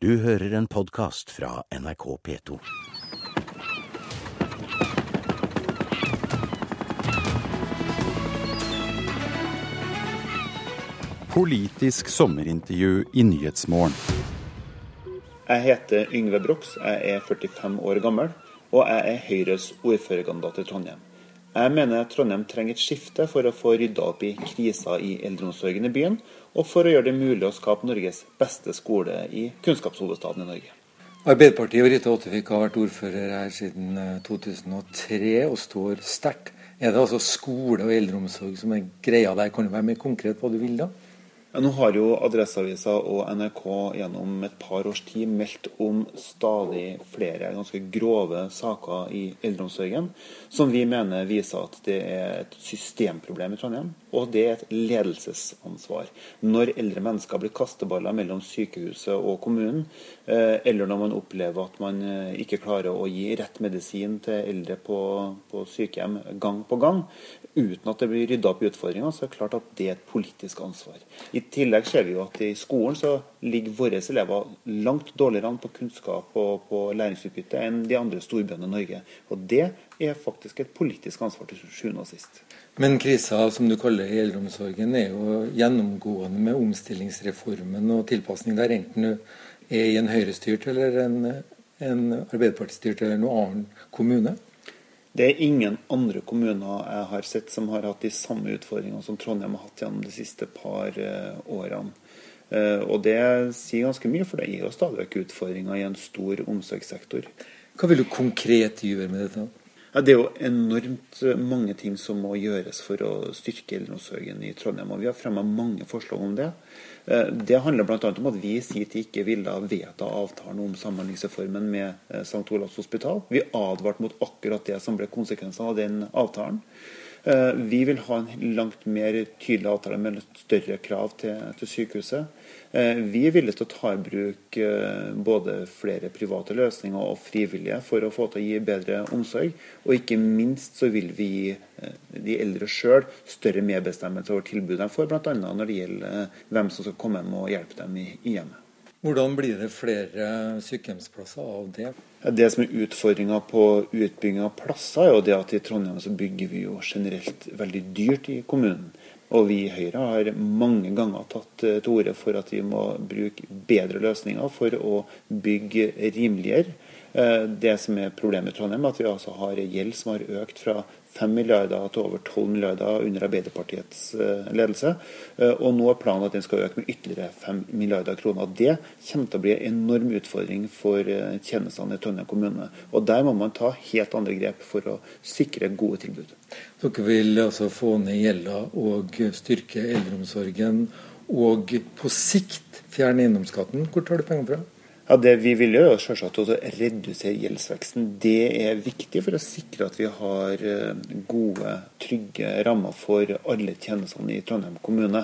Du hører en podkast fra NRK P2. Politisk sommerintervju i Nyhetsmorgen. Jeg heter Yngve Brox, jeg er 45 år gammel, og jeg er Høyres ordførerkandidat i Trondheim. Jeg mener Trondheim trenger et skifte for å få rydda opp i krisa i eldreomsorgen i byen, og for å gjøre det mulig å skape Norges beste skole i kunnskapshovedstaden i Norge. Arbeiderpartiet og Rita Ottervik har vært ordfører her siden 2003 eh, og står sterkt. Er det altså skole og eldreomsorg som er greia der? Kan du være mer konkret på hva du vil da? Nå har jo Adresseavisa og NRK gjennom et par års tid meldt om stadig flere ganske grove saker i eldreomsorgen, som vi mener viser at det er et systemproblem i Trondheim, og det er et ledelsesansvar. Når eldre mennesker blir kasteballer mellom sykehuset og kommunen, eh, eller når man opplever at man eh, ikke klarer å gi rett medisin til eldre på, på sykehjem gang på gang, uten at det blir rydda opp i utfordringene, så er det klart at det er et politisk ansvar. I tillegg ser vi jo at i skolen så ligger våre elever langt dårligere an på kunnskap og på læringsutbytte enn de andre storbøndene i Norge. Og det er faktisk et politisk ansvar til sjuende og sist. Men krisa som du kaller eldreomsorgen er jo gjennomgående med omstillingsreformen og tilpasning der, enten du er i en høyrestyrt eller en, en arbeiderpartistyrt eller noen annen kommune. Det er ingen andre kommuner jeg har sett som har hatt de samme utfordringene som Trondheim har hatt gjennom de siste par uh, årene. Uh, og det sier ganske mye, for det gir jo stadig vekk utfordringer i en stor omsorgssektor. Hva vil du konkret gjøre med dette? Ja, det er jo enormt mange ting som må gjøres for å styrke eldreomsorgen i Trondheim. og Vi har fremma mange forslag om det. Eh, det handler bl.a. om at vi i sin tid ikke ville vedta avtalen om Samhandlingsreformen med eh, St. Olavs hospital. Vi advarte mot akkurat det som ble konsekvensene av den avtalen. Eh, vi vil ha en langt mer tydelig avtale med større krav til, til sykehuset. Eh, vi er villige til å ta i bruk eh, både flere private løsninger og frivillige for å få til å gi bedre omsorg. Og ikke minst så vil vi gi de eldre sjøl større medbestemmelse over tilbudet de får, bl.a. når det gjelder hvem som skal komme hjem og hjelpe dem i, hjemmet. Hvordan blir det flere sykehjemsplasser av det? Det som er utfordringa på utbygging av plasser, er jo det at i Trondheim så bygger vi jo generelt veldig dyrt i kommunen. Og vi i Høyre har mange ganger tatt eh, til orde for at vi må bruke bedre løsninger for å bygge rimeligere. Eh, det som er problemet i Trondheim, er at vi altså har gjeld som har økt fra 5 milliarder til over 12 milliarder under Arbeiderpartiets eh, ledelse. Og nå er planen at den skal øke med ytterligere 5 milliarder kroner. Det kommer til å bli en enorm utfordring for tjenestene i Trondheim kommune. Og der må man ta helt andre grep for å sikre gode tilbud. Dere vil altså få ned gjelda og styrke eldreomsorgen, og på sikt fjerne eiendomsskatten. Hvor tar du pengene fra? Ja, Det vi vil gjøre, er selvsagt å redusere gjeldsveksten. Det er viktig for å sikre at vi har eh, gode, trygge rammer for alle tjenestene i Trondheim kommune.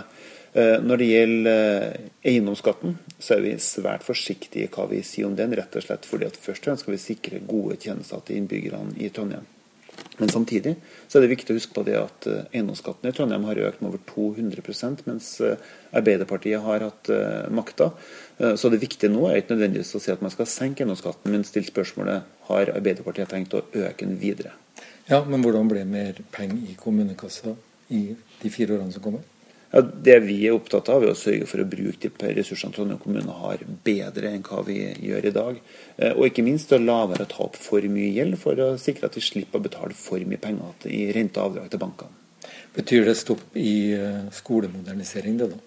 Eh, når det gjelder eh, eiendomsskatten, så er vi svært forsiktige i hva vi sier om den, rett og slett fordi at først og fremst skal vi sikre gode tjenester til innbyggerne i Trondheim. Men samtidig så er det viktig å huske på det at eh, eiendomsskatten i Trondheim har økt med over 200% mens eh, Arbeiderpartiet har hatt uh, makta. Så det viktige nå er ikke nødvendigvis å si at man skal senke eiendomsskatten, men stille spørsmålet har Arbeiderpartiet tenkt å øke den videre. Ja, Men hvordan blir det mer penger i kommunekassa i de fire årene som kommer? Ja, det vi er opptatt av, er å sørge for å bruke de ressursene Trondheim kommune har, bedre enn hva vi gjør i dag. Eh, og ikke minst å la være å ta opp for mye gjeld, for å sikre at vi slipper å betale for mye penger i rente og avdrag til bankene. Betyr det stopp i eh, skolemodernisering, det da?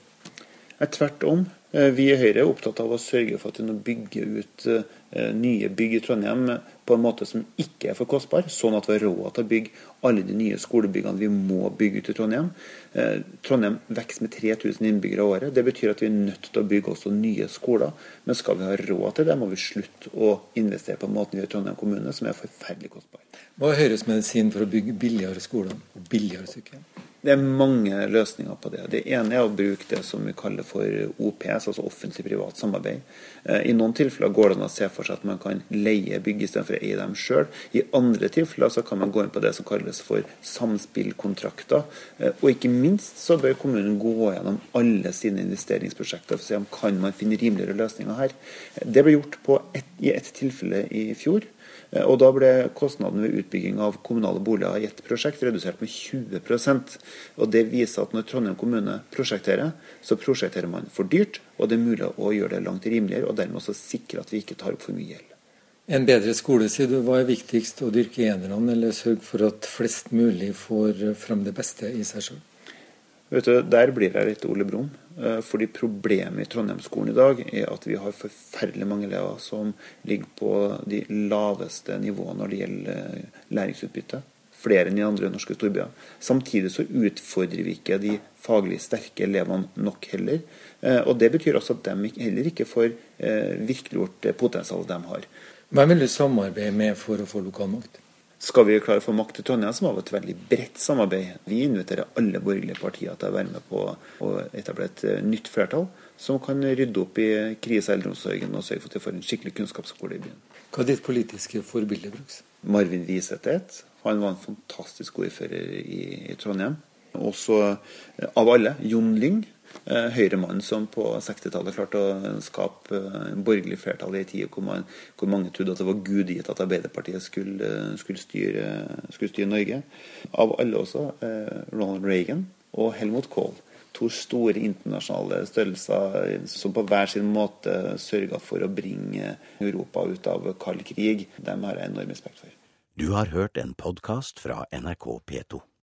Tvert om. Eh, vi i Høyre er opptatt av å sørge for at vi nå bygger ut nye bygg i Trondheim på en måte som ikke er for kostbar, sånn at vi har råd til å bygge alle de nye skolebyggene vi må bygge ut i Trondheim. Eh, Trondheim vokser med 3000 innbyggere i året. Det betyr at vi er nødt til å bygge også nye skoler. Men skal vi ha råd til det, må vi slutte å investere på måten vi gjør i Trondheim kommune, som er forferdelig kostbar. Hva er Høyres medisin for å bygge billigere skoler og billigere sykehjem? Det er mange løsninger på det. Det ene er å bruke det som vi kaller for OPS, altså offentlig-privat samarbeid. Eh, I noen tilfeller går det an å se for seg at man kan leie bygg istedenfor å eie dem sjøl. I andre tilfeller så kan man gå inn på det som kalles for samspillkontrakter. Eh, og ikke minst så bør kommunen gå gjennom alle sine investeringsprosjekter for å se om kan man finne rimeligere løsninger her. Det ble gjort et, i ett tilfelle i fjor. Eh, og Da ble kostnaden ved utbygging av kommunale boliger i ett prosjekt redusert med 20% og Det viser at når Trondheim kommune prosjekterer, så prosjekterer man for dyrt, og det er mulig å gjøre det langt rimeligere, og dermed også sikre at vi ikke tar opp for mye gjeld. En bedre skole, sier du. Hva er viktigst, å dyrke enerne eller sørge for at flest mulig får fram det beste i seg sjøl? Vet du, Der blir jeg litt Ole Brumm. Eh, fordi Problemet i Trondheimsskolen i dag er at vi har forferdelig mange elever som ligger på de laveste nivåene når det gjelder eh, læringsutbytte. Flere enn i andre norske storbyer. Samtidig så utfordrer vi ikke de faglig sterke elevene nok heller. Eh, og Det betyr også at de heller ikke får virkeliggjort potensialet de har. Hvem vil du samarbeide med for å få lokal makt? Skal vi klare å få makt til Trondheim, så må vi ha et veldig bredt samarbeid. Vi inviterer alle borgerlige partier til å være med på å etablere et eh, nytt flertall som kan rydde opp i krisa i eldreomsorgen og sørge for at vi får en skikkelig kunnskapsskole i byen. Hva er ditt politiske forbilde, Bruks? Marvin Wiseth. Han var en fantastisk ordfører i, i Trondheim. Også eh, av alle, Jon Lyng. Eh, Høyremann som på 60-tallet klarte å skape eh, en borgerlig flertall i en tid hvor, man, hvor, mange trodde at det var gudgitt at Arbeiderpartiet skulle, skulle, styre, skulle, styre, Norge. Av alle også eh, Ronald Reagan og Helmut Kohl. To store internasjonale størrelser som på hver sin måte sørga for å bringe Europa ut av kald krig. Dem har jeg enorm respekt for. Du har hørt en podkast fra NRK P2.